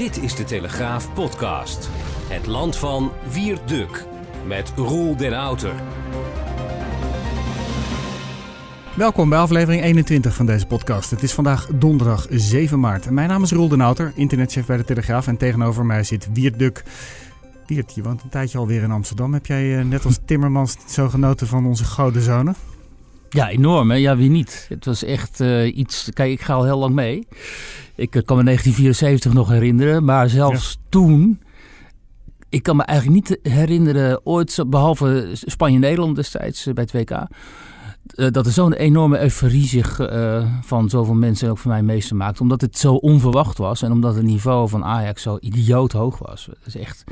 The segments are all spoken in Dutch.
Dit is de Telegraaf podcast. Het land van Wierduk met Roel den Outer. Welkom bij aflevering 21 van deze podcast. Het is vandaag donderdag 7 maart. Mijn naam is Roel den Outer, internetchef bij de Telegraaf. En tegenover mij zit Wiert Duk. Wiert, je woont een tijdje alweer in Amsterdam. Heb jij eh, net als Timmermans zo genoten van onze gouden zone? Ja, enorm. Hè? Ja, wie niet? Het was echt uh, iets... Kijk, ik ga al heel lang mee. Ik uh, kan me 1974 nog herinneren. Maar zelfs ja. toen... Ik kan me eigenlijk niet herinneren ooit, behalve Spanje-Nederland destijds bij het WK... Uh, dat er zo'n enorme euforie zich van zoveel mensen ook voor mij meester maakt. Omdat het zo onverwacht was en omdat het niveau van Ajax zo idioot hoog was. Dat is echt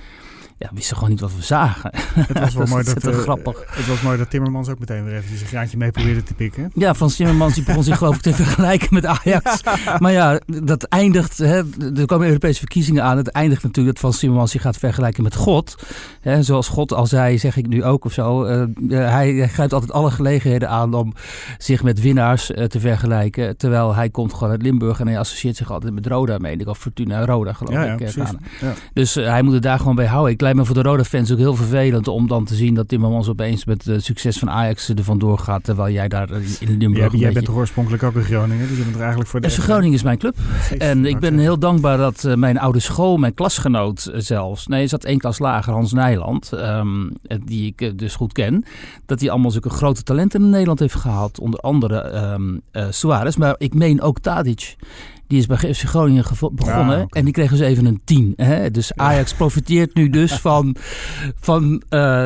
ja, wisten gewoon niet wat we zagen. Het was wel dat mooi dat, uh, uh, grappig. Het was mooi dat Timmermans ook meteen weer even een graantje mee probeerde te pikken. Ja, Frans Timmermans die begon zich geloof ik te vergelijken met Ajax. Maar ja, dat eindigt, hè, er komen Europese verkiezingen aan. Het eindigt natuurlijk dat Frans Timmermans zich gaat vergelijken met God. Hè, zoals God al zei, zeg ik nu ook of zo. Uh, hij, hij grijpt altijd alle gelegenheden aan om zich met winnaars te vergelijken. Terwijl hij komt gewoon uit Limburg en hij associeert zich altijd met Roda, meen ik. Of Fortuna Roda geloof ja, ik. Ja, ja. Dus hij moet het daar gewoon bij houden. Ik lijkt me voor de Roda fans ook heel vervelend om dan te zien dat Timmermans opeens met het succes van Ajax er vandoor gaat. Terwijl jij daar in Limburg. Ja, jij bent toch oorspronkelijk ook in Groningen? Dus je bent er eigenlijk voor de. FC Groningen is mijn club. En ik ben heel dankbaar dat uh, mijn oude school, mijn klasgenoot uh, zelfs. Nee, zat één klas lager, Hans Nijland. Um, die ik dus goed ken. Dat hij allemaal zulke grote talenten in Nederland heeft gehad. Onder andere um, Suarez. Maar ik meen ook Tadic. Die is bij FC Groningen begonnen ja, okay. en die kreeg dus even een 10. Hè? Dus Ajax ja. profiteert nu dus van, van uh,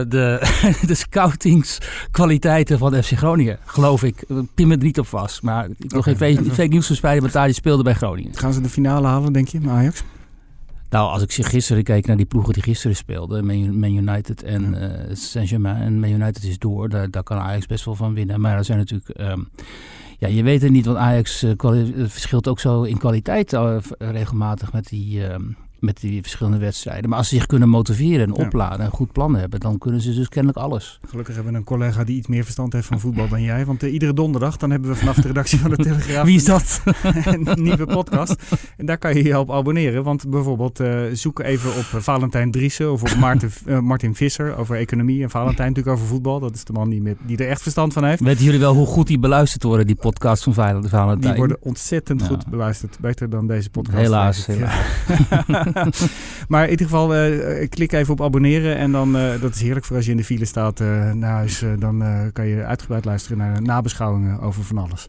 de, de scoutingskwaliteiten van FC Groningen, geloof ik. Pin me er niet op vast, maar ik wil okay. geen fake, nieuws verspreiden, maar die speelde bij Groningen. Gaan ze de finale halen, denk je, met Ajax? Nou, als ik gisteren keek naar die ploegen die gisteren speelden, Man United en ja. uh, Saint-Germain en Man United is door, daar, daar kan Ajax best wel van winnen. Maar er zijn natuurlijk... Um, ja, je weet het niet, want Ajax uh, verschilt ook zo in kwaliteit uh, regelmatig met die, uh, met die verschillende wedstrijden. Maar als ze zich kunnen motiveren en opladen en een goed plan hebben, dan kunnen ze dus kennelijk alles. Gelukkig hebben we een collega die iets meer verstand heeft van voetbal dan jij. Want uh, iedere donderdag dan hebben we vanaf de redactie van de Telegraaf... Wie is dat? een nieuwe podcast. En daar kan je je op abonneren. Want bijvoorbeeld uh, zoek even op Valentijn Driessen of op Maarten, uh, Martin Visser over economie. En Valentijn natuurlijk over voetbal. Dat is de man die, met, die er echt verstand van heeft. Weten jullie wel hoe goed die beluisterd worden, die podcast van Valentijn? Die worden ontzettend ja. goed beluisterd. Beter dan deze podcast. Helaas, helaas. maar in ieder geval, uh, klik even op abonneren. En dan, uh, dat is heerlijk voor als je in de file staat uh, naar huis. dan kan je uitgebreid luisteren naar nabeschouwingen over van alles.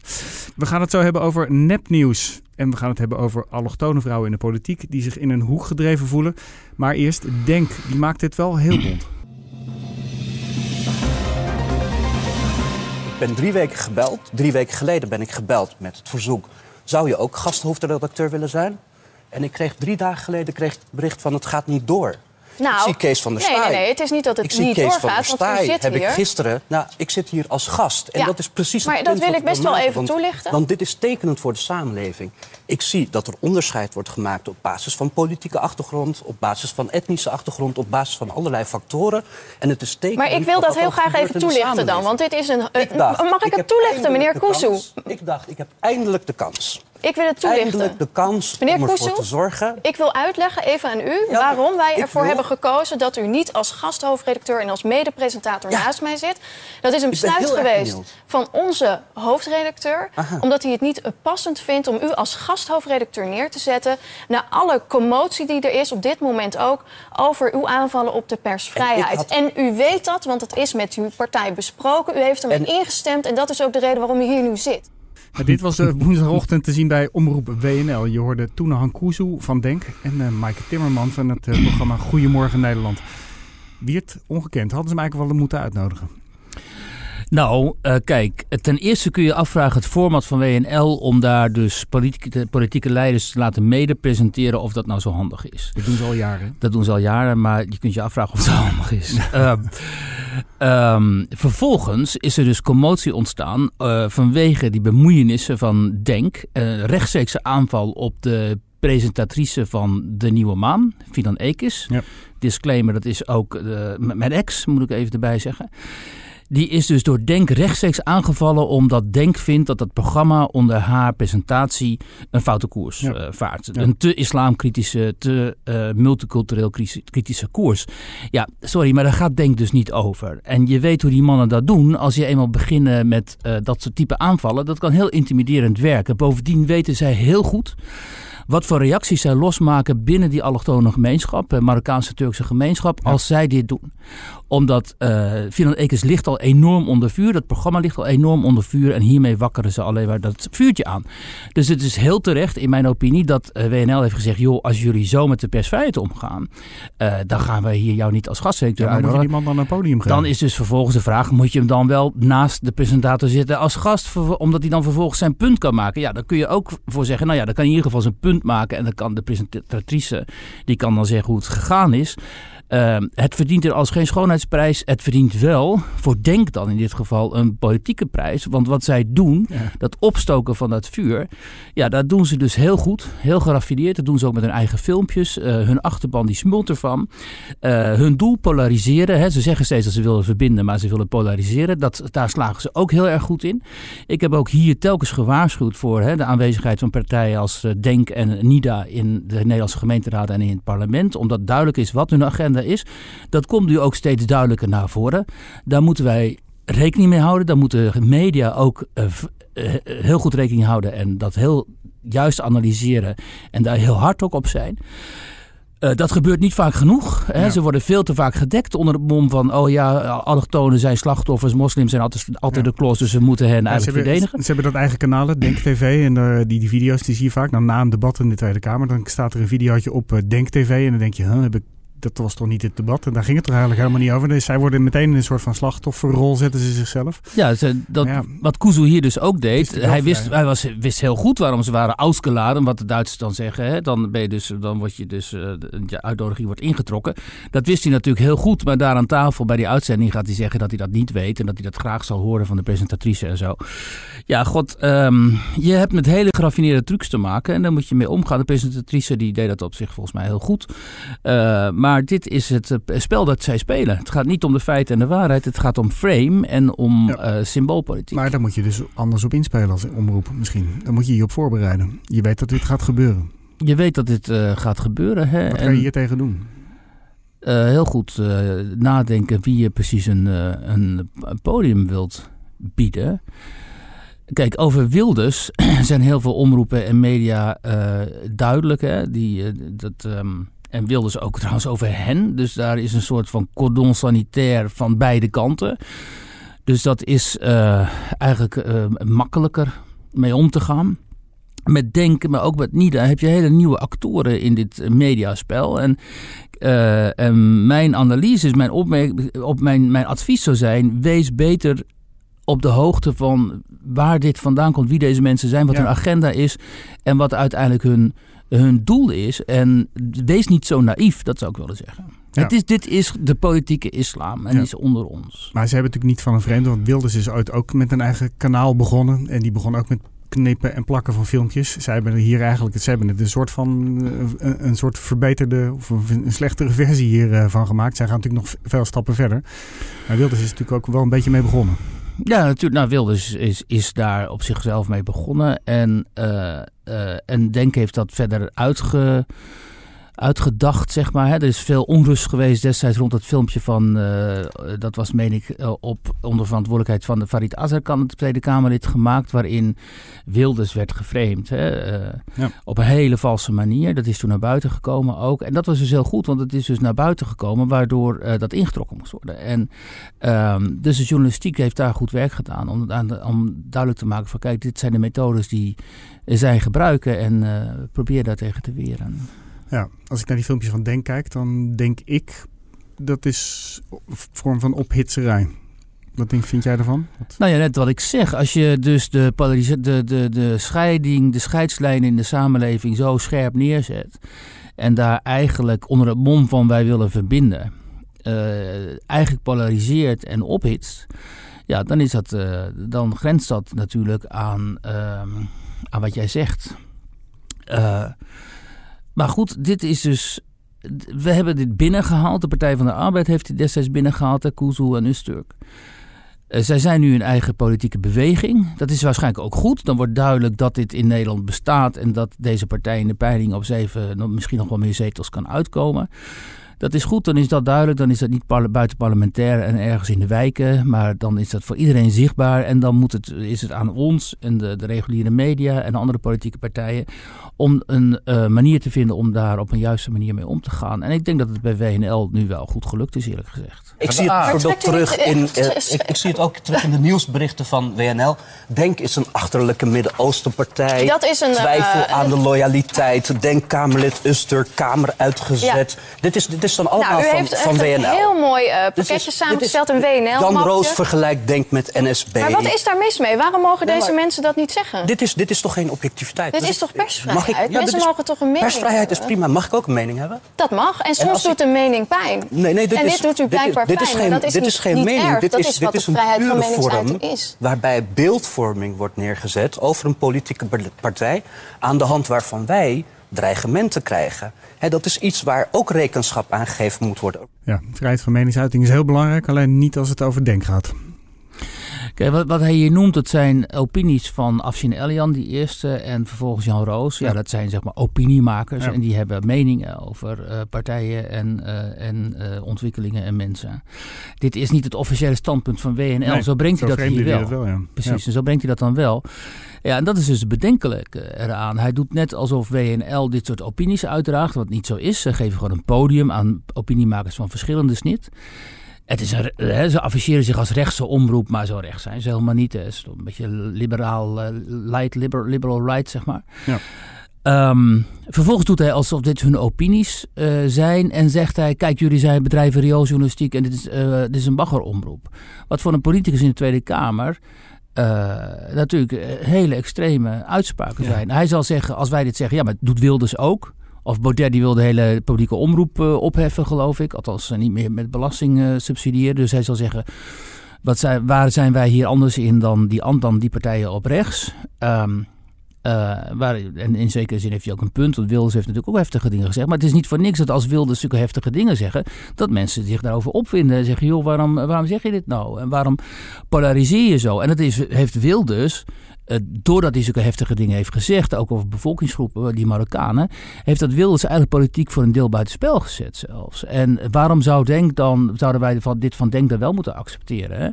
We gaan het zo hebben over nepnieuws. En we gaan het hebben over allochtone vrouwen in de politiek die zich in een hoek gedreven voelen. Maar eerst Denk, die maakt dit wel heel bond. Ik ben drie weken gebeld. Drie weken geleden ben ik gebeld met het verzoek... zou je ook gasthoofdredacteur willen zijn? En ik kreeg drie dagen geleden kreeg bericht van het gaat niet door. Nou, ik zie Kees van der nee, Staaij. Nee, nee, het is niet dat het ik zie niet Kees doorgaat, van der want Staaij zit heb hier. ik gisteren... Nou, ik zit hier als gast. En ja, dat is precies maar het dat wil ik best wel maken, even want, toelichten. Want dit is tekenend voor de samenleving. Ik zie dat er onderscheid wordt gemaakt op basis van politieke achtergrond... op basis van etnische achtergrond, op basis van allerlei factoren. En het is tekenend... Maar ik wil dat heel graag even toelichten dan, want dit is een... Dacht, mag ik, ik het toelichten, meneer Koesou? Ik dacht, ik heb eindelijk de kans. Ik wil het toelichten. Eindelijk de kans Meneer om ervoor te zorgen. Ik wil uitleggen even aan u Ja, waarom wij ervoor wil- hebben gekozen dat u niet als gasthoofdredacteur en als medepresentator Ja. naast mij zit. Dat is een besluit geweest van onze hoofdredacteur. Aha. Omdat hij het niet passend vindt om u als gasthoofdredacteur neer te zetten. Na alle commotie die er is op dit moment ook over uw aanvallen op de persvrijheid. En u weet dat, want het is met uw partij besproken. U heeft ermee En- ingestemd en dat is ook de reden waarom u hier nu zit. Maar dit was uh, woensdagochtend te zien bij Omroep WNL. Je hoorde Toene Hankuzu van Denk en uh, Maaike Timmerman van het uh, programma Goedemorgen Nederland. Wiert, ongekend. Hadden ze hem eigenlijk wel moeten uitnodigen? Nou, uh, kijk, ten eerste kun je afvragen het format van WNL om daar dus politieke, politieke leiders te laten mede presenteren of dat nou zo handig is. Dat doen ze al jaren. Dat doen ze al jaren, maar je kunt je afvragen of het handig is. uh, um, vervolgens is er dus commotie ontstaan uh, vanwege die bemoeienissen van Denk, rechtstreekse aanval op de presentatrice van De Nieuwe Maan, Fidan Ekis. Ja. Disclaimer, dat is ook uh, mijn ex, moet ik even erbij zeggen. Die is dus door Denk rechtstreeks aangevallen omdat Denk vindt dat het programma onder haar presentatie een foute koers ja. uh, vaart. Ja. Een te islamkritische, te uh, multicultureel kritische koers. Ja, sorry, maar daar gaat Denk dus niet over. En je weet hoe die mannen dat doen. Als je eenmaal beginnen met uh, dat soort type aanvallen, dat kan heel intimiderend werken. Bovendien weten zij heel goed wat voor reacties zij losmaken binnen die allochtone gemeenschap, de Marokkaanse Turkse gemeenschap, ja. als zij dit doen. Omdat uh, Finland Ekens ligt al enorm onder vuur, dat programma ligt al enorm onder vuur en hiermee wakkeren ze alleen maar dat vuurtje aan. Dus het is heel terecht, in mijn opinie, dat uh, WNL heeft gezegd, joh, als jullie zo met de persvrijheid omgaan, uh, dan gaan wij hier jou niet als gastrector ja, uitnodigen. Moet je die man dan een podium geven? Dan is dus vervolgens de vraag, moet je hem dan wel naast de presentator zitten als gast, omdat hij dan vervolgens zijn punt kan maken? Ja, dan kun je ook voor zeggen, nou ja, dan kan in ieder geval zijn punt maken. En dan kan de presentatrice, die kan dan zeggen hoe het gegaan is. Uh, het verdient er als geen schoonheidsprijs. Het verdient wel, voor Denk dan in dit geval, een politieke prijs. Want wat zij doen, ja. dat opstoken van dat vuur, ja, dat doen ze dus heel goed. Heel geraffineerd. Dat doen ze ook met hun eigen filmpjes. Uh, hun achterban die smult ervan. Uh, hun doel polariseren. Hè. Ze zeggen steeds dat ze willen verbinden, maar ze willen polariseren. Dat, daar slagen ze ook heel erg goed in. Ik heb ook hier telkens gewaarschuwd voor hè, de aanwezigheid van partijen als Denk en NIDA in de Nederlandse gemeenteraad en in het parlement. Omdat duidelijk is wat hun agenda is. Dat komt nu ook steeds duidelijker naar voren. Daar moeten wij rekening mee houden. Daar moeten media ook uh, uh, heel goed rekening houden en dat heel juist analyseren en daar heel hard ook op zijn. Uh, dat gebeurt niet vaak genoeg. Hè. Ja. Ze worden veel te vaak gedekt onder het mom van... oh ja, allochtonen zijn slachtoffers, moslims zijn altijd, altijd ja. de klos... dus we moeten hen ja, eigenlijk ze hebben, verdedigen. Ze hebben dat eigen kanalen, Denk TV. En uh, die, die video's die zie je vaak. Nou, na een debat in de Tweede Kamer... dan staat er een videootje op uh, Denk TV. En dan denk je, huh, heb ik dat was toch niet het debat. En daar ging het er eigenlijk helemaal niet over. Dus zij worden meteen in een soort van slachtofferrol, zetten ze zichzelf. Ja, ze, dat, ja. wat Kuzu hier dus ook deed. Hij, wist, hij was, wist heel goed waarom ze waren ausgeladen. Wat de Duitsers dan zeggen. Hè? Dan, ben je dus, dan word je dus, uh, de uitnodiging wordt ingetrokken. Dat wist hij natuurlijk heel goed. Maar daar aan tafel bij die uitzending gaat hij zeggen dat hij dat niet weet. En dat hij dat graag zal horen van de presentatrice en zo. Ja, god. Um, je hebt met hele geraffineerde trucs te maken. En daar moet je mee omgaan. De presentatrice die deed dat op zich volgens mij heel goed. Uh, maar dit is het spel dat zij spelen. Het gaat niet om de feiten en de waarheid. Het gaat om frame en om ja. uh, symboolpolitiek. Maar daar moet je dus anders op inspelen als omroep misschien. Dan moet je je op voorbereiden. Je weet dat dit gaat gebeuren. Je weet dat dit uh, gaat gebeuren. Hè? Wat ga je hier tegen doen? Uh, heel goed nadenken wie je precies een, een podium wilt bieden. Kijk, over Wilders zijn heel veel omroepen en media duidelijk. Hè? Die, dat... Um, en wilden ze ook trouwens over hen. Dus daar is een soort van cordon sanitair van beide kanten. Dus dat is uh, eigenlijk uh, makkelijker mee om te gaan. Met Denken, maar ook met Nida heb je hele nieuwe actoren in dit mediaspel. En, uh, en mijn analyse, mijn, op mijn, mijn advies zou zijn: wees beter op de hoogte van waar dit vandaan komt, wie deze mensen zijn, wat ja. hun agenda is en wat uiteindelijk hun hun doel is. En wees niet zo naïef, dat zou ik willen zeggen. Ja. Het is, dit is de politieke islam en ja. is onder ons. Maar ze hebben natuurlijk niet van een vreemde, want Wilders is ooit ook met een eigen kanaal begonnen. En die begon ook met knippen en plakken van filmpjes. Zij hebben hier eigenlijk ze hebben het een soort van een, een soort verbeterde of een slechtere versie hiervan gemaakt. Zij gaan natuurlijk nog veel stappen verder. Maar Wilders is natuurlijk ook wel een beetje mee begonnen. Ja, natuurlijk. Nou, Wilders is, is daar op zichzelf mee begonnen. En, uh, uh, en Denk heeft dat verder uitge, uitgedacht, zeg maar. Hè. Er is veel onrust geweest destijds rond het filmpje van... Uh, dat was, meen ik, op onder verantwoordelijkheid van de Farid Azarkan... het Tweede Kamerlid gemaakt... waarin Wilders werd geframed. Hè. Ja. Op een hele valse manier. Dat is toen naar buiten gekomen ook. En dat was dus heel goed, want het is dus naar buiten gekomen... waardoor dat ingetrokken moest worden. En um, dus de journalistiek heeft daar goed werk gedaan... om, om duidelijk te maken van... kijk, dit zijn de methodes die zij gebruiken... en probeer daar tegen te weren. Ja, als ik naar die filmpjes van Denk kijk, dan denk ik dat is een vorm van ophitserij. Wat denk, vind jij ervan? Wat... Nou ja, net wat ik zeg. Als je dus de, de, de, de scheiding, de scheidslijn in de samenleving zo scherp neerzet. En daar eigenlijk onder het mom van wij willen verbinden. Uh, eigenlijk polariseert en ophitst. Ja, dan, is dat, uh, dan grenst dat natuurlijk aan, uh, aan wat jij zegt. Maar goed, dit is dus. We hebben dit binnengehaald. De Partij van de Arbeid heeft dit destijds binnengehaald, Kuzu en Usturk. Uh, zij zijn nu een eigen politieke beweging. Dat is waarschijnlijk ook goed. Dan wordt duidelijk dat dit in Nederland bestaat en dat deze partij in de peiling op zeven, misschien nog wel meer zetels kan uitkomen. Dat is goed, dan is dat duidelijk. Dan is dat niet parle buiten parlementair en ergens in de wijken. Maar dan is dat voor iedereen zichtbaar. En dan moet het, is het aan ons en de, de reguliere media en andere politieke partijen. om een uh, manier te vinden om daar op een juiste manier mee om te gaan. En ik denk dat het bij WNL nu wel goed gelukt is, eerlijk gezegd. Ik zie het bijvoorbeeld terug in. Uh, ik, ik, zie het ook terug in de nieuwsberichten van WNL. Denk is een achterlijke Midden-Oostenpartij. Dat is een. Twijfel uh, aan de loyaliteit. Denk Kamerlid Uster, Kamer uitgezet. Ja. Dit, is, dit is dan allemaal nou, u van, heeft van WNL. een heel mooi uh, pakketje is, samengesteld, een WNL. Jan Roos vergelijkt Denk met NSB. Maar wat is daar mis mee? Waarom mogen deze mensen dat niet zeggen? Dit is, dit is toch geen objectiviteit? Dit dus is toch persvrijheid? Mag ik, ja, mensen mogen toch een mening Persvrijheid hebben? is prima. Mag ik ook een mening hebben? Dat mag. En soms doet een mening pijn. Nee, nee, dit en is, dit doet u blijkbaar dit is, dit is pijn. geen, dat is dit is geen mening. Dit is, is wat is de een vrijheid van meningsuiting is. waarbij beeldvorming wordt neergezet over een politieke partij... aan de hand waarvan wij dreigementen krijgen. He, dat is iets waar ook rekenschap aan gegeven moet worden. Ja, vrijheid van meningsuiting is heel belangrijk, alleen niet als het over denk gaat. Kijk, wat, wat, hij hier noemt, dat zijn opinies van Afshin Elian, die eerste, en vervolgens Jan Roos. Ja, ja dat zijn zeg maar opiniemakers ja. en die hebben meningen over uh, partijen en, uh, en uh, ontwikkelingen en mensen. Dit is niet het officiële standpunt van WNL, nee, zo brengt zo hij dat hier wel. Dat wel ja. Precies, en zo brengt hij dat dan wel. Ja, en dat is dus bedenkelijk eraan. Hij doet net alsof WNL dit soort opinies uitdraagt, wat niet zo is. Ze geven gewoon een podium aan opiniemakers van verschillende snit. Het is een, hè, ze afficheren zich als rechtse omroep, maar zo rechts zijn ze helemaal niet. Het is een beetje liberaal, uh, light liberal, liberal right, zeg maar. Ja. Um, vervolgens doet hij alsof dit hun opinies uh, zijn en zegt hij... kijk, jullie zijn bedrijven riooljournalistiek en dit is, uh, dit is een baggeromroep. Wat voor een politicus in de Tweede Kamer... Uh, natuurlijk hele extreme uitspraken ja. zijn. Hij zal zeggen, als wij dit zeggen, ja, maar doet Wilders ook... Of Baudet die wil de hele publieke omroep uh, opheffen, geloof ik. Althans, uh, niet meer met belasting uh, subsidiëren. Dus hij zal zeggen, wat zijn, waar zijn wij hier anders in dan die, dan die partijen op rechts? Um, waar, en in zekere zin heeft hij ook een punt. Want Wilders heeft natuurlijk ook heftige dingen gezegd. Maar het is niet voor niks dat als Wilders zulke heftige dingen zeggen... dat mensen zich daarover opvinden. En zeggen, joh, waarom, waarom zeg je dit nou? En waarom polariseer je zo? En dat is, heeft Wilders... Uh, doordat hij zulke heftige dingen heeft gezegd, ook over bevolkingsgroepen, die Marokkanen, heeft dat Wilders eigenlijk politiek voor een deel buitenspel gezet zelfs. En waarom zou Denk dan, zouden wij dit van Denk dan wel moeten accepteren? Hè?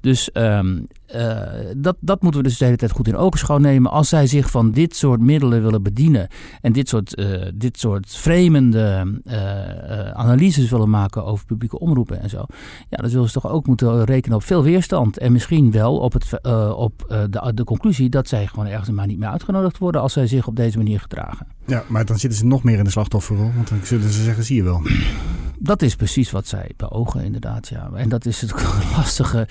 Dus um, uh, dat, dat moeten we dus de hele tijd goed in ogenschouw nemen. Als zij zich van dit soort middelen willen bedienen en dit soort, uh, dit soort vreemde analyses willen maken over publieke omroepen en zo, ja, dan zullen ze toch ook moeten rekenen op veel weerstand. En misschien wel op, het, op de, de conclusie dat zij gewoon ergens maar niet meer uitgenodigd worden als zij zich op deze manier gedragen. Ja, maar dan zitten ze nog meer in de slachtofferrol, want dan zullen ze zeggen, zie je wel. Dat is precies wat zij beogen, inderdaad. Ja. En dat is het lastige,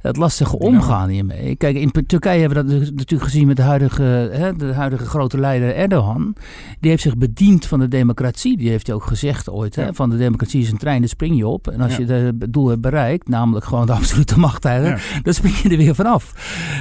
het lastige omgaan hiermee. Kijk, in Turkije hebben we dat natuurlijk gezien met de huidige, hè, de huidige grote leider Erdogan. Die heeft zich bediend van de democratie. Die heeft hij ook gezegd ooit. Hè, van de democratie is een trein, daar spring je op. En als je het doel hebt bereikt, namelijk gewoon de absolute macht hebben, dan spring je er weer vanaf.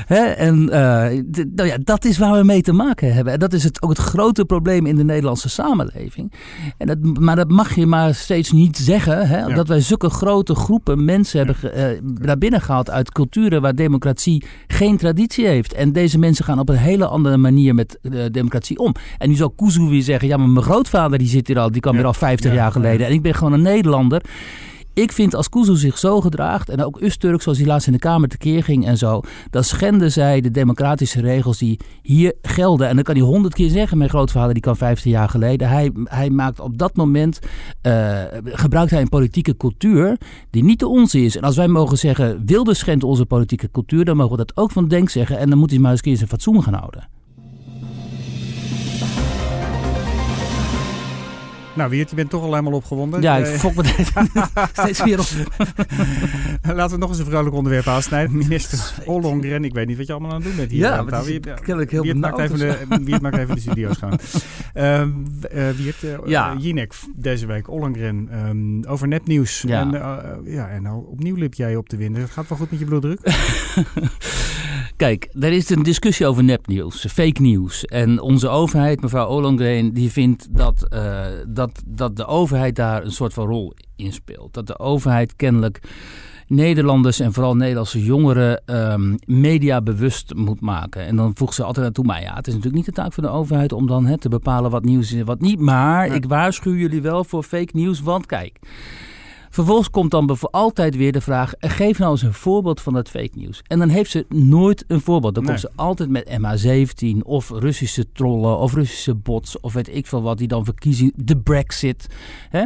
Hè? En uh, d- nou ja, dat is waar we mee te maken hebben. En dat is het, ook het grote probleem in de Nederlandse samenleving. En dat, maar dat mag je maar steeds niet zeggen. Hè? Ja. Dat wij zulke grote groepen mensen hebben uh, naar binnen gehaald uit culturen waar democratie geen traditie heeft. En deze mensen gaan op een hele andere manier met uh, democratie om. En nu zal Kuzu weer zeggen, ja maar mijn grootvader die zit hier al, die kwam hier al 50 ja. jaar geleden. En ik ben gewoon een Nederlander. Ik vind als Kuzu zich zo gedraagt, en ook Usturk zoals hij laatst in de Kamer tekeer ging en zo, dan schenden zij de democratische regels die hier gelden. En dan kan hij honderd keer zeggen, mijn grootvader die kwam 15 jaar geleden. Hij, hij maakt op dat moment, uh, gebruikt hij een politieke cultuur die niet de onze is. En als wij mogen zeggen, Wilders schendt onze politieke cultuur, dan mogen we dat ook van Denk zeggen. En dan moet hij maar eens een keer zijn fatsoen gaan houden. Nou, Wiert, je bent toch al helemaal opgewonden. Ja, ik Eh, fok me steeds weer op. Laten we nog eens een vrolijk onderwerp aansnijden. Minister Ollongren, ik weet niet wat je allemaal aan het doen bent hier. Ja, maar Wiert- kennelijk heel Wiert maakt, even de, Wiert maakt even de studio's gaan. Ehm eh, Wiert, eh, Ja. Jinek deze week, Ollongren, ehm, over nepnieuws. Ja. En, ja, en nou, opnieuw lip jij op de wind. Het gaat wel goed met je bloeddruk? Kijk, er is een discussie over nepnieuws, fake nieuws. En onze overheid, mevrouw Ollongren, die vindt dat, eh, dat, dat de overheid daar een soort van rol in speelt. Dat de overheid kennelijk Nederlanders en vooral Nederlandse jongeren ehm mediabewust moet maken. En dan voegt ze altijd naartoe, maar ja, het is natuurlijk niet de taak van de overheid om dan te bepalen wat nieuws is en wat niet. Maar Ja. ik waarschuw jullie wel voor fake nieuws, want kijk... Vervolgens komt dan altijd weer de vraag: eh, geef nou eens een voorbeeld van dat fake nieuws. En dan heeft ze nooit een voorbeeld. Dan Nee. komt ze altijd met MH17 of Russische trollen of Russische bots of weet ik veel wat die dan verkiezen. De Brexit. Hè?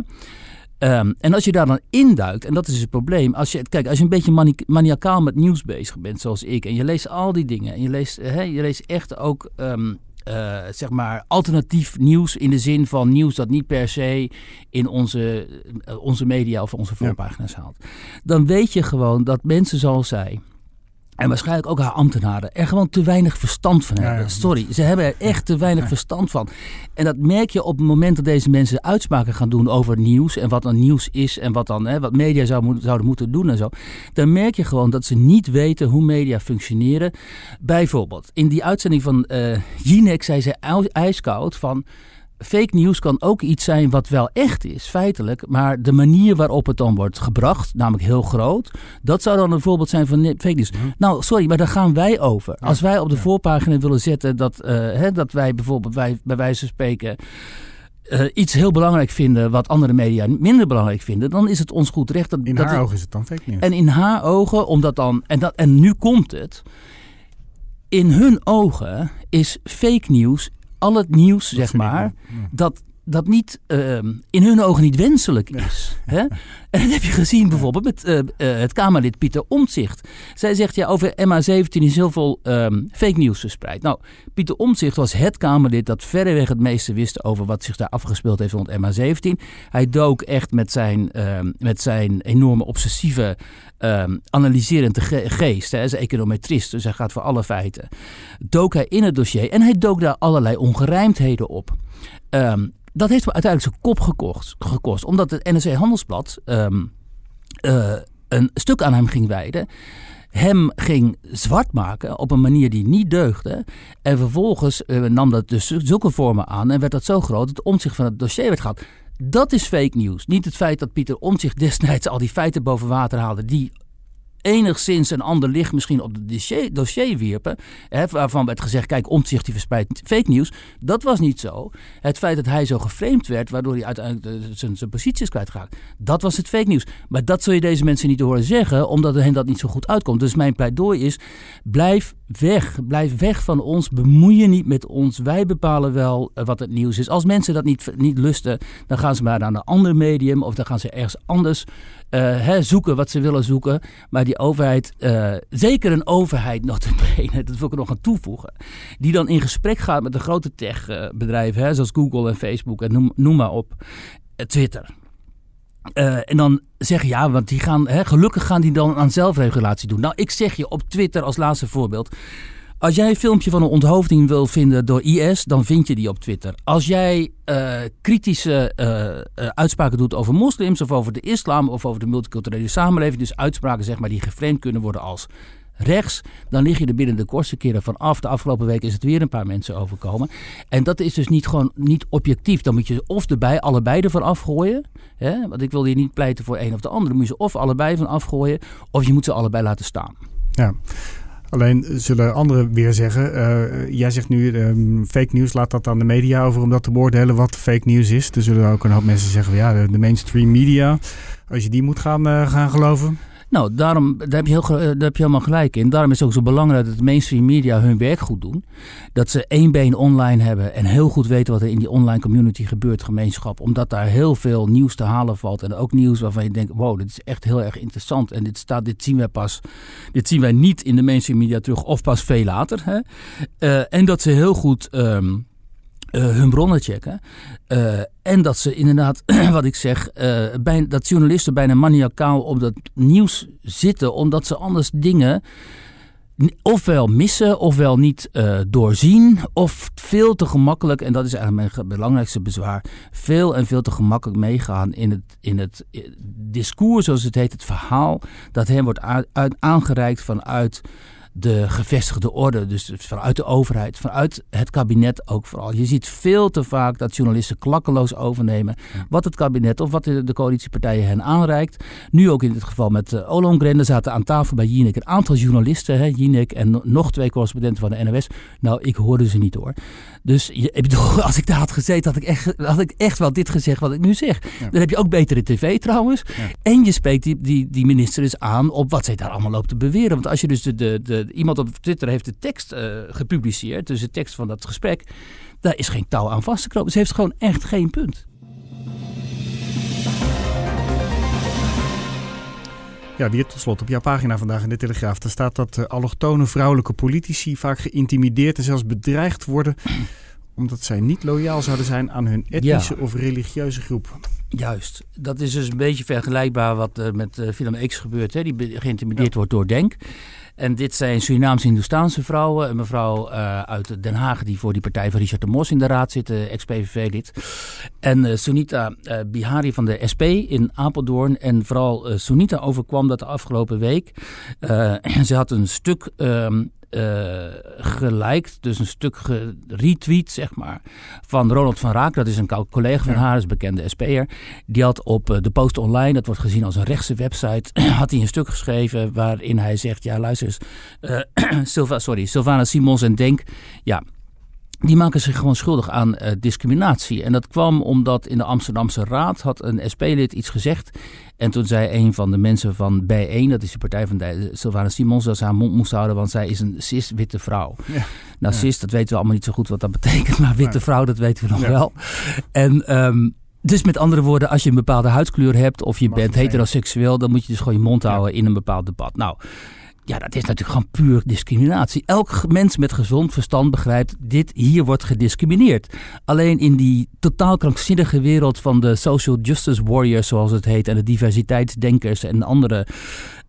Ehm, en als je daar dan induikt, en dat is dus het probleem. Als je, kijk, als je een beetje mani- maniacaal met nieuws bezig bent, zoals ik, en je leest al die dingen, en je leest, hè, je leest echt ook. ehm, eh, zeg maar alternatief nieuws in de zin van nieuws dat niet per se in onze, eh, onze media of onze voorpagina's haalt. Dan weet je gewoon dat mensen zoals zij, en waarschijnlijk ook haar ambtenaren, er gewoon te weinig verstand van hebben. ja. Sorry, ze hebben er echt te weinig verstand van. En dat merk je op het moment dat deze mensen uitspraken gaan doen over nieuws en wat dan nieuws is en wat dan hè, wat media zou, zouden moeten doen en zo. Dan merk je gewoon dat ze niet weten hoe media functioneren. Bijvoorbeeld, in die uitzending van eh Jinek zei ze ijs- ijskoud van fake nieuws kan ook iets zijn wat wel echt is, feitelijk. Maar de manier waarop het dan wordt gebracht, namelijk heel groot, dat zou dan een voorbeeld zijn van fake nieuws. Nou, sorry, maar daar gaan wij over. Als wij op de voorpagina willen zetten dat, eh, hè, dat wij bijvoorbeeld, wij, bij wijze van spreken. eh, iets heel belangrijk vinden wat andere media minder belangrijk vinden, dan is het ons goed recht. Dat, In dat haar het- ogen is het dan fake nieuws. en in haar ogen, omdat dan. En, dat, en nu komt het. In hun ogen is fake nieuws al het nieuws, zeg maar. Ja. dat, dat niet, ehm, in hun ogen niet wenselijk is. Hè? En dat heb je gezien bijvoorbeeld met eh, eh, het Kamerlid Pieter Omtzigt. Zij zegt ja, over MH17 is heel veel ehm, fake nieuws verspreid. Nou, Pieter Omtzigt was het Kamerlid dat verreweg het meeste wist over wat zich daar afgespeeld heeft rond MH17. Hij dook echt met zijn, ehm, met zijn enorme obsessieve analyserende ge- geest. Hè. Hij is econometrist, dus hij gaat voor alle feiten. Dook hij in het dossier en hij dook daar allerlei ongerijmdheden op. dat heeft hem uiteindelijk zijn kop gekost, omdat het NRC Handelsblad ehm, eh, een stuk aan hem ging wijden. Hem ging zwart maken op een manier die niet deugde. En vervolgens eh, nam dat dus zulke vormen aan en werd dat zo groot dat het omzicht van het dossier werd gehad. Dat is fake news. Niet het feit dat Pieter Omtzigt destijds al die feiten boven water haalde die enigszins een ander licht misschien op het dossier, dossier wierpen. Hè, waarvan werd gezegd, kijk, Omtzigt die verspreidt fake nieuws. Dat was niet zo. Het feit dat hij zo geframed werd, waardoor hij uiteindelijk de- zijn, zijn positie kwijtgeraakt. Dat was het fake nieuws. Maar dat zul je deze mensen niet horen zeggen, omdat hen dat niet zo goed uitkomt. Dus mijn pleidooi is, blijf weg. Blijf weg van ons. Bemoei je niet met ons. Wij bepalen wel eh, wat het nieuws is. Als mensen dat niet, niet lusten, dan gaan ze maar naar een ander medium of dan gaan ze ergens anders eh, hè, zoeken wat ze willen zoeken. Maar die overheid, eh, zeker een overheid notabene, dat wil ik er nog aan toevoegen, die dan in gesprek gaat met de grote techbedrijven, zoals Google en Facebook en noem, maar op, Twitter. Eh, en dan zeggen ja, want die gaan, hè, gelukkig gaan die dan aan zelfregulatie doen. Nou, ik zeg je op Twitter als laatste voorbeeld. Als jij een filmpje van een onthoofding wil vinden door IS, dan vind je die op Twitter. Als jij eh, kritische eh, uitspraken doet over moslims of over de islam of over de multiculturele samenleving, dus uitspraken zeg maar, die geframed kunnen worden als rechts, dan lig je er binnen de kortste keren van af. De afgelopen week is het weer een paar mensen overkomen. En dat is dus niet gewoon niet objectief. Dan moet je of erbij allebei ervan afgooien. Hè? Want ik wil hier niet pleiten voor een of de ander. Dan moet je ze of allebei van afgooien, of je moet ze allebei laten staan. Ja. Alleen zullen anderen weer zeggen, eh, jij zegt nu ehm, fake nieuws, laat dat aan de media over om dat te beoordelen wat fake nieuws is. Er zullen ook een hoop mensen zeggen, ja, de, de mainstream media, als je die moet gaan, eh, gaan geloven. Nou, daarom, daar, heb je heel, eh, heb je helemaal gelijk in. Daarom is het ook zo belangrijk dat de mainstream media hun werk goed doen. Dat ze één been online hebben en heel goed weten wat er in die online community gebeurt, gemeenschap. Omdat daar heel veel nieuws te halen valt. En ook nieuws waarvan je denkt, wow, dit is echt heel erg interessant. En dit, staat, dit zien wij pas, dit zien wij niet in de mainstream media terug of pas veel later. Hè? Eh, en dat ze heel goed... ehm, hun bronnen checken. en dat ze inderdaad, wat ik zeg, bij, dat journalisten bijna maniacaal op dat nieuws zitten, omdat ze anders dingen ofwel missen, ofwel niet doorzien, of veel te gemakkelijk, en dat is eigenlijk mijn belangrijkste bezwaar, veel en veel te gemakkelijk meegaan in het, in het eh, discours, zoals het heet, het verhaal, dat hen wordt aangereikt vanuit de gevestigde orde, dus vanuit de overheid, vanuit het kabinet ook vooral. Je ziet veel te vaak dat journalisten klakkeloos overnemen wat het kabinet of wat de, coalitiepartijen hen aanreikt. Nu ook in dit geval met uh, Ollongren. Er zaten aan tafel bij Jinek een aantal journalisten, hè, Jinek en nog twee correspondenten van de NOS. Nou, ik hoorde ze niet hoor. Dus ik bedoel, als ik daar had gezeten, had ik echt, had ik echt wel dit gezegd wat ik nu zeg. Dan heb je ook betere tv trouwens. En je spreekt die, die, die minister dus aan op wat zij daar allemaal loopt te beweren. Want als je dus de, de, de iemand op Twitter heeft de tekst uh, gepubliceerd, dus de tekst van dat gesprek, daar is geen touw aan vastgekropen. Ze heeft gewoon echt geen punt. Ja, hier tot slot op jouw pagina vandaag in de Telegraaf. Daar staat dat uh, allochtone vrouwelijke politici vaak geïntimideerd en zelfs bedreigd worden omdat zij niet loyaal zouden zijn aan hun etnische of religieuze groep. Juist. Dat is dus een beetje vergelijkbaar wat uh, met uh, Willem X gebeurt. Hè? Die geïntimideerd wordt door Denk. En dit zijn Surinaamse-Hindoestaanse vrouwen. Een mevrouw uh, uit Den Haag die voor die partij van Richard de Mos in de raad zit, ex-PVV-lid. En uh, Sunita uh, Bihari van de SP in Apeldoorn. En vooral Sunita overkwam dat de afgelopen week. ze had een stuk um, uh, geliked, dus een stuk retweet, zeg maar, van Ronald van Raak. Dat is een collega van haar, is bekende SP'er. Die had op uh, de Post Online, dat wordt gezien als een rechtse website, had hij een stuk geschreven waarin hij zegt, ja luister eens, uh, sorry, Sylvana Simons en Denk, ja, die maken zich gewoon schuldig aan uh, discriminatie. En dat kwam omdat in de Amsterdamse Raad had een SP-lid iets gezegd. En toen zei een van de mensen van B1, dat is de partij van de, Sylvana Simons, dat ze haar mond moest houden, want zij is een cis-witte vrouw. Ja. Nou, ja. cis, dat weten we allemaal niet zo goed wat dat betekent, maar witte vrouw, dat weten we nog wel. En... Um, dus met andere woorden, als je een bepaalde huidskleur hebt of je bent heteroseksueel, dan moet je dus gewoon je mond houden in een bepaald debat. Nou, ja, dat is natuurlijk gewoon puur discriminatie. Elk mens met gezond verstand begrijpt, dit hier wordt gediscrimineerd. Alleen in die totaal krankzinnige wereld van de social justice warriors, zoals het heet, en de diversiteitsdenkers en andere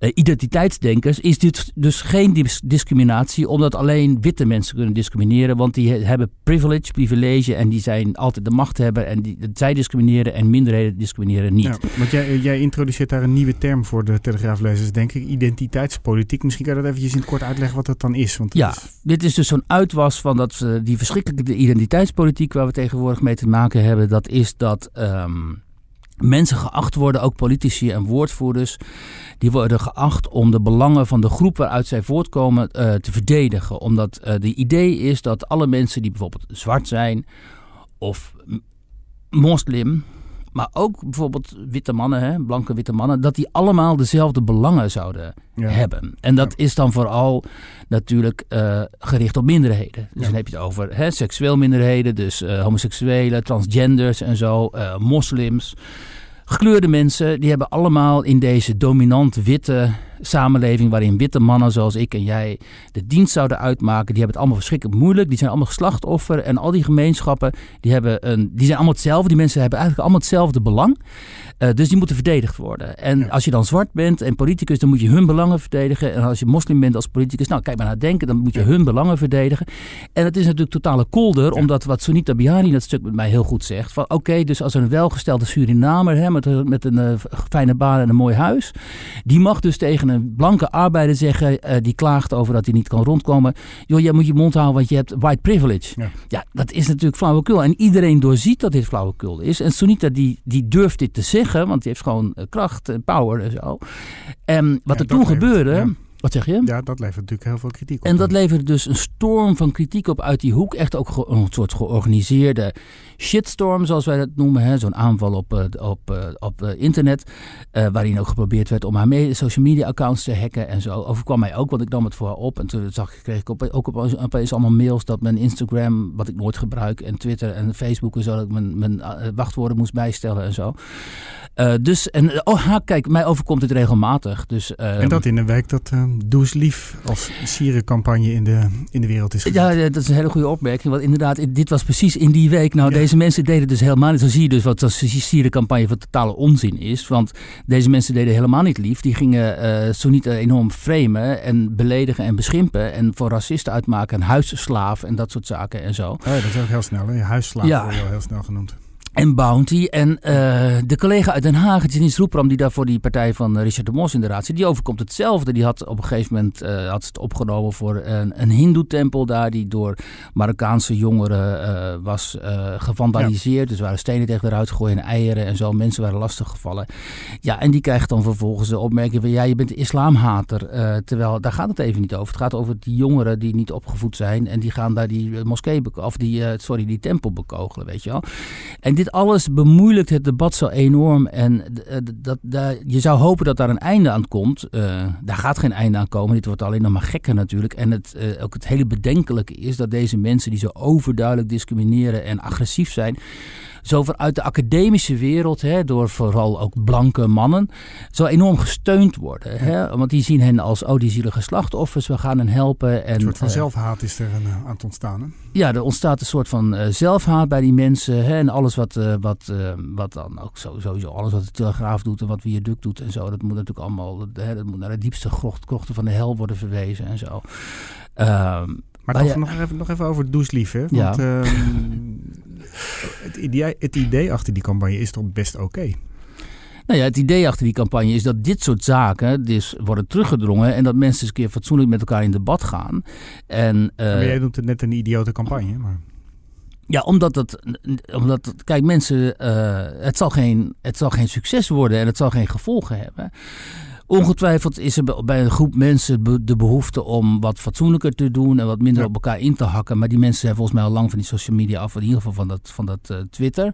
uh, identiteitsdenkers, is dit dus geen discriminatie, omdat alleen witte mensen kunnen discrimineren, want die hebben privilege, privilege en die zijn altijd de macht hebben en die, zij discrimineren en minderheden discrimineren niet. Ja, want jij, jij introduceert daar een nieuwe term voor de telegraaflezers, denk ik, identiteitspolitiek. Misschien kan je dat eventjes in het kort uitleggen wat dat dan is. Want ja, is... dit is dus zo'n uitwas van dat, uh, die verschrikkelijke identiteitspolitiek waar we tegenwoordig mee te maken hebben. Dat is dat um, mensen geacht worden, ook politici en woordvoerders, die worden geacht om de belangen van de groep waaruit zij voortkomen uh, te verdedigen. Omdat uh, de idee is dat alle mensen die bijvoorbeeld zwart zijn of moslim, maar ook bijvoorbeeld witte mannen, hè, blanke witte mannen, dat die allemaal dezelfde belangen zouden ja. hebben. En dat ja. is dan vooral natuurlijk uh, gericht op minderheden. Dus ja. dan heb je het over hè, seksueel minderheden, dus uh, homoseksuelen, transgenders en zo, uh, moslims. Gekleurde mensen, die hebben allemaal in deze dominant witte samenleving waarin witte mannen zoals ik en jij de dienst zouden uitmaken, die hebben het allemaal verschrikkelijk moeilijk. Die zijn allemaal slachtoffer en al die gemeenschappen, die, hebben een, die zijn allemaal hetzelfde. Die mensen hebben eigenlijk allemaal hetzelfde belang. Uh, dus die moeten verdedigd worden. En ja. als je dan zwart bent en politicus, dan moet je hun belangen verdedigen. En als je moslim bent als politicus, nou kijk maar naar denken, dan moet je ja. hun belangen verdedigen. En het is natuurlijk totale kolder, ja. omdat wat Sunita Bihari in dat stuk met mij heel goed zegt. Van oké, okay, dus als er een welgestelde Surinamer hè, met, met een uh, fijne baan en een mooi huis, die mag dus tegen een blanke arbeider zeggen, uh, die klaagt over dat hij niet kan rondkomen. Joh, jij moet je mond houden, want je hebt white privilege. Ja, ja dat is natuurlijk flauwekul. En iedereen doorziet dat dit flauwekul is. En Sunita die, die durft dit te zeggen, want die heeft gewoon uh, kracht en power en zo. En wat ja, er toen gebeurde... Wat zeg je? Ja, dat levert natuurlijk heel veel kritiek op. En dat levert dus een storm van kritiek op uit die hoek. Echt ook een soort georganiseerde shitstorm, zoals wij dat noemen. Zo'n aanval op, uh, op, uh, op uh, internet. waarin ook geprobeerd werd om haar social media accounts te hacken en zo. Overkwam mij ook, want ik nam het voor haar op. En toen zag ik, kreeg ik op, ook op, opeens allemaal mails dat mijn Instagram, wat ik nooit gebruik, en Twitter en Facebook en zo, dat ik mijn, mijn wachtwoorden moest bijstellen en zo. Dus, en oh, ha, kijk, mij overkomt het regelmatig. Dus, en dat in een week dat Does Lief als sierencampagne in de, in de wereld is. Ja, ja, dat is een hele goede opmerking. Want inderdaad, dit was precies in die week. Nou, Ja. deze mensen deden dus helemaal niet. Dan zie je dus wat de sierencampagne van totale onzin is. Want deze mensen deden helemaal niet lief. Die gingen eh zo niet enorm framen en beledigen en beschimpen. En voor racisten uitmaken en huisslaaf en dat soort zaken en zo. Oh ja, dat is ook heel snel. Hè? Huisslaaf wordt heel snel genoemd. En Bounty. En eh, de collega uit Den Haag, Janice Roepram, die daar voor die partij van eh, Richard de Mos in de raad zit, die overkomt hetzelfde. Die had op een gegeven moment eh, had het opgenomen voor een, een hindoe-tempel daar, die door Marokkaanse jongeren was gevandaliseerd. Dus er waren stenen tegen eruit gegooid en eieren en zo. Mensen waren lastiggevallen. Ja, en die krijgt dan vervolgens de opmerking van, ja, je bent een islamhater. Terwijl, daar gaat het even niet over. Het gaat over die jongeren die niet opgevoed zijn en die gaan daar die moskee, of die, sorry, die tempel bekogelen, weet je wel. En dit alles bemoeilijkt het debat zo enorm. En eh, dat, daar- je zou hopen dat daar een einde aan komt. Eh, daar gaat geen einde aan komen. Dit wordt alleen nog maar gekker natuurlijk. En het, eh, ook het hele bedenkelijke is dat deze mensen die zo overduidelijk discrimineren en agressief zijn. Zo vanuit de academische wereld, hè, door vooral ook blanke mannen, zo enorm gesteund worden. Hè? Want die zien hen als, oh die zielige slachtoffers, we gaan hen helpen. En, Een soort van zelfhaat is er aan het ontstaan. Hè? ja, er ontstaat een soort van zelfhaat bij die mensen. Hè, en alles wat, eh, wat, eh, wat dan ook zo, sowieso, alles wat de Telegraaf doet en wat Viaduct doet en zo. Dat moet natuurlijk allemaal, hè, dat moet naar de diepste grocht, krochten van de hel worden verwezen en zo. Ehm, Maar Maar toch ja- nog, even, nog even over Does Lief. Hè? Ja. Want ehm, het, idee, het idee achter die campagne is toch best oké. Nou ja, het idee achter die campagne is dat dit soort zaken dus worden teruggedrongen en dat mensen eens een keer fatsoenlijk met elkaar in debat gaan. En, eh, Maar jij noemt het net een idiote campagne. Maar... Ja, omdat het, omdat het kijk mensen, eh, het, zal geen, het zal geen succes worden en het zal geen gevolgen hebben. Ongetwijfeld is er bij- een groep mensen de behoefte om wat fatsoenlijker te doen en wat minder Ja. op elkaar in te hakken. Maar die mensen zijn volgens mij al lang van die social media af, in ieder geval van dat, van dat eh, Twitter.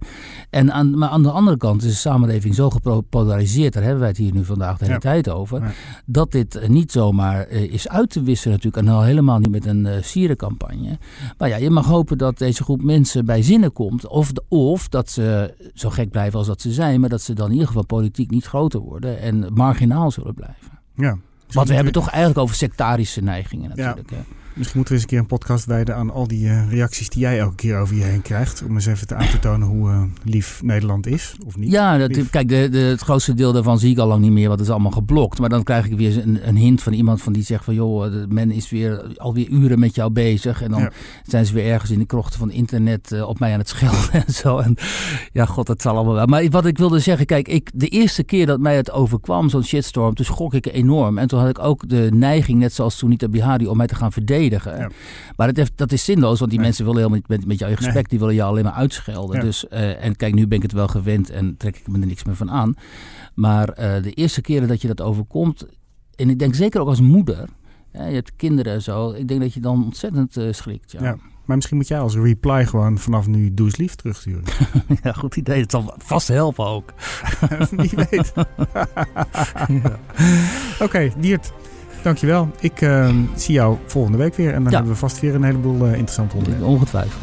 En aan, maar aan de andere kant is de samenleving zo gepolariseerd, daar hebben wij het hier nu vandaag de hele Ja. tijd over, Ja. dat dit eh, niet zomaar eh, is uit te wissen natuurlijk. En al helemaal niet met een eh sierencampagne. Maar ja, je mag hopen dat deze groep mensen bij zinnen komt. Of, de- of dat ze zo gek blijven als dat ze zijn. Maar dat ze dan in ieder geval politiek niet groter worden. En marginaal zullen blijven. Ja. Want we hebben het toch eigenlijk over sectarische neigingen natuurlijk. hè. Misschien moeten we eens een keer een podcast wijden aan al die eh, reacties die jij elke keer over je heen krijgt. Om eens even te aan te tonen hoe eh, lief Nederland is, of niet. Ja, dat, kijk, de, de, het grootste deel daarvan zie ik al lang niet meer, want het is allemaal geblokt. Maar dan krijg ik weer een, een hint van iemand van die zegt van... joh, de- men is weer alweer uren met jou bezig. En dan Ja. zijn ze weer ergens in de krochten van internet eh, op mij aan het schelden en zo. En ja, god, dat zal allemaal wel. Maar wat ik wilde zeggen, kijk, ik, de eerste keer dat mij het overkwam, zo'n shitstorm, toen schrok ik enorm. En toen had ik ook de neiging, net zoals Sunita Bihari, om mij te gaan verdedigen. Ja. Maar dat, heeft, dat is zinloos, want die Nee. mensen willen helemaal niet met, met jou in gesprek. Nee. Die willen jou alleen maar uitschelden. Ja. Dus, eh, en kijk, nu ben ik het wel gewend en trek ik me er niks meer van aan. Maar eh, de eerste keren dat je dat overkomt, en ik denk zeker ook als moeder, hè, je hebt kinderen en zo, ik denk dat je dan ontzettend eh, schrikt. Ja. Ja. Maar misschien moet jij als reply gewoon vanaf nu Does Lief terugsturen. Ja. goed idee. Het zal vast helpen ook. Wie weet. Oké, Diert. Dankjewel. Ik eh, zie jou volgende week weer. En dan Ja. hebben we vast weer een heleboel eh, interessante onderwerpen. Ongetwijfeld.